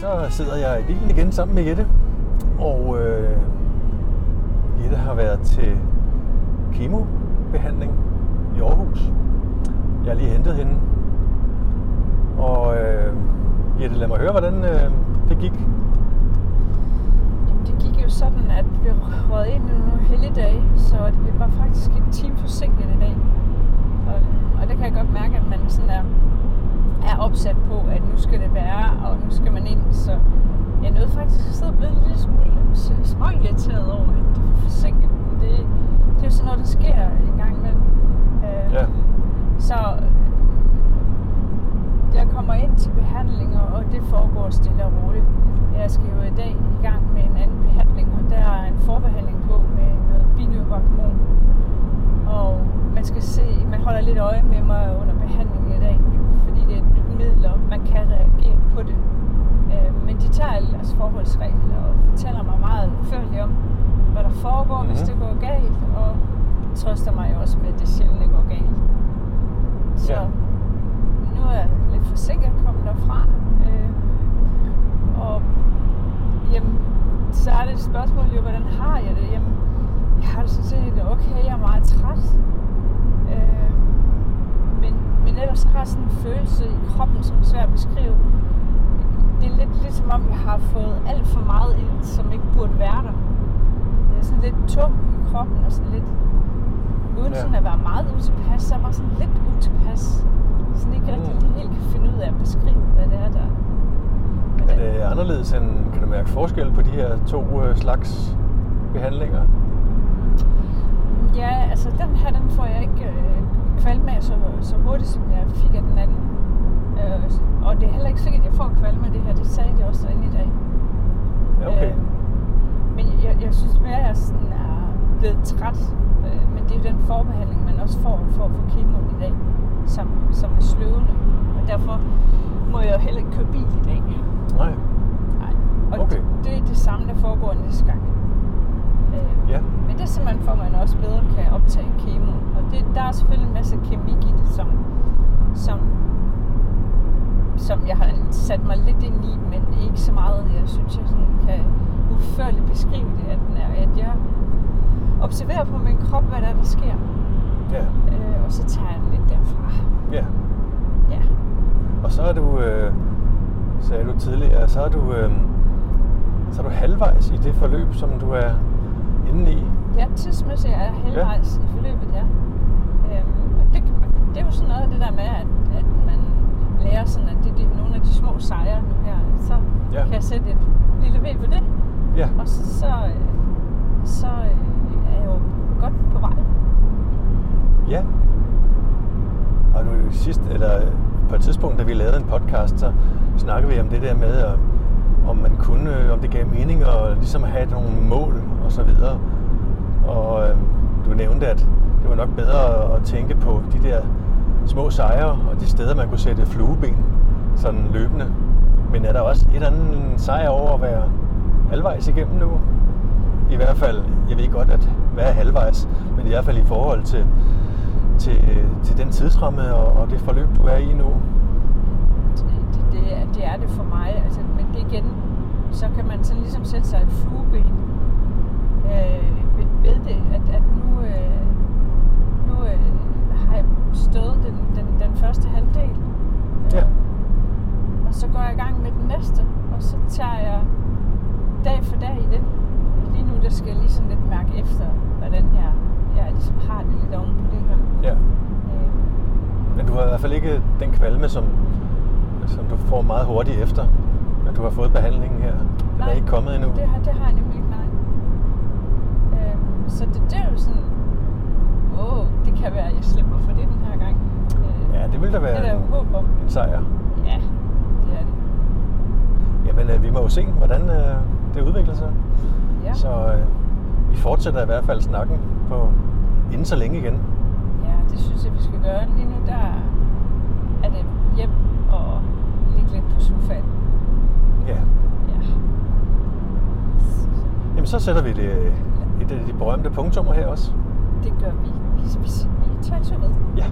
så sidder jeg i bilen igen sammen med Jette. Og øh, Jette har været til kemobehandling i Aarhus. Jeg har lige hentet hende. Og øh, Jette, lad mig høre, hvordan øh, det gik. Jamen, det gik jo sådan, at vi rød ind i nogle helligdage, så det var faktisk en time forsinket i dag. Og, og det kan jeg godt mærke, at man sådan er, er opsat på, at nu skal det være, og nu skal man ind. Så jeg nåede faktisk at sidde og blive en lille smule småirriteret over, at det var forsinket. Men det, det er jo sådan noget, der sker en gang imellem. Øh, Ja. Så jeg kommer ind til behandling, og- det foregår stille og roligt. Jeg skal jo i dag i gang med en anden behandling, og der er en forbehandling på med noget binyrehormon. Og man skal se, man holder lidt øje med mig under behandlingen i dag, fordi det er et nyt middel, og man kan reagere på det. Øh, Men de tager alle deres forholdsregler og fortæller mig meget udførligt om, hvad der foregår, mm-hmm. hvis Mhm. det går galt, og trøster mig jo også med, at det sjældent det går galt. Så Ja. nu er jeg lidt forsinket kommet derfra. Øh, og jamen, så er det et spørgsmål jo, hvordan har jeg det? Jamen, jeg har det sådan set okay, jeg er meget træt. Øh, men, men ellers har jeg sådan en følelse i kroppen, som er svær at beskrive. Det er lidt ligesom om, jeg har fået alt for meget ind, som ikke burde være der. Det er sådan lidt tung i kroppen og sådan lidt, uden Ja. sådan at være meget utilpas, så er jeg bare sådan lidt utilpas. Sådan ikke rigtig Mm. helt kan finde ud af at beskrive, hvad det er, der Er det anderledes end, kan du mærke forskel på de her to øh, slags behandlinger? Ja, altså den her, den får jeg ikke øh, kvalme af så, så hurtigt, som jeg fik af den anden. Øh, og det er heller ikke sikkert, at jeg får kvalme af det her. Det sagde de også derinde i dag. Ja, okay. Øh, men jeg, jeg synes mere, at jeg sådan er blevet træt. Øh, men det er jo den forbehandling, man også får for at få kemoen i dag, som, som er sløvende. Og derfor må jeg jo heller ikke køre bil i dag. Nej. Nej. Og Okay. det, det er det samme, der foregår næste gang. Øh, Ja. Men det er simpelthen for, at man også bedre kan optage kemo. Og det, der er selvfølgelig en masse kemik i det, som, som, som jeg har sat mig lidt ind i, men ikke så meget. Jeg synes, jeg sådan kan udførligt beskrive det, at, den er, at jeg observerer på min krop, hvad der, er, der sker. Ja. Øh, og så tager jeg den lidt derfra. ja. Ja. Og så er du, øh, sagde du tidligere, så er du, øh, så er du halvvejs i det forløb, som du er inde i. Ja, tidsmæssigt er jeg halvvejs ja. i forløbet, ja. Øhm, det, det er jo sådan noget af det der med, at, at man lærer sådan, at det, er nogle af de små sejre nu her. Så Ja. kan jeg sætte et lille V på det, Ja. og så, så, så øh, er jeg jo godt på vej. Ja. Og nu sidst, eller på et tidspunkt, da vi lavede en podcast, så snakkede vi om det der med, om, om man kunne, øh, om det gav mening at ligesom have nogle mål og så videre. Og øh, du nævnte, at det var nok bedre at tænke på de der små sejre og de steder, man kunne sætte flueben sådan løbende. Men er der også et eller andet sejr over at være halvvejs igennem nu? I hvert fald, jeg ved godt, at hvad er halvvejs, men i hvert fald i forhold til, til, til den tidsramme og, og det forløb, du er i nu. Det, det, det, er, det er det for mig. Altså, men det igen, så kan man sådan ligesom sætte sig et flueben øh, ved, ved det, at, at nu, øh, nu øh, har jeg stået den, den, den første halvdel. Ja. Og så går jeg i gang med den næste, og så tager jeg dag for dag i den. Lige nu der skal jeg lige sådan lidt mærke efter, hvordan jeg, jeg ligesom har det lidt oven på det her. Ja. Øh, Men du har i hvert fald ikke den kvalme, som, som du får meget hurtigt efter, at du har fået behandlingen her. Den er ikke kommet endnu. Det har, det har jeg nemlig ikke, nej. Øhm, så det, det er jo sådan, åh, det kan være, at jeg slipper for det den her gang. Øh, Ja, det vil da være Det er der en, håb om. en sejr. Ja, det er det. Jamen, øh, vi må jo se, hvordan øh, det udvikler sig. Ja. Så øh, fortsætter i hvert fald snakken på inden så længe igen. ja, det synes jeg, vi skal gøre. Lige nu, der er det hjem og ligge lidt på sofaen. Ja. Ja. Jamen, så sætter vi det, et af de berømte punktummer her også. Det gør vi. Vi, vi, vi tager en tur med. Ja.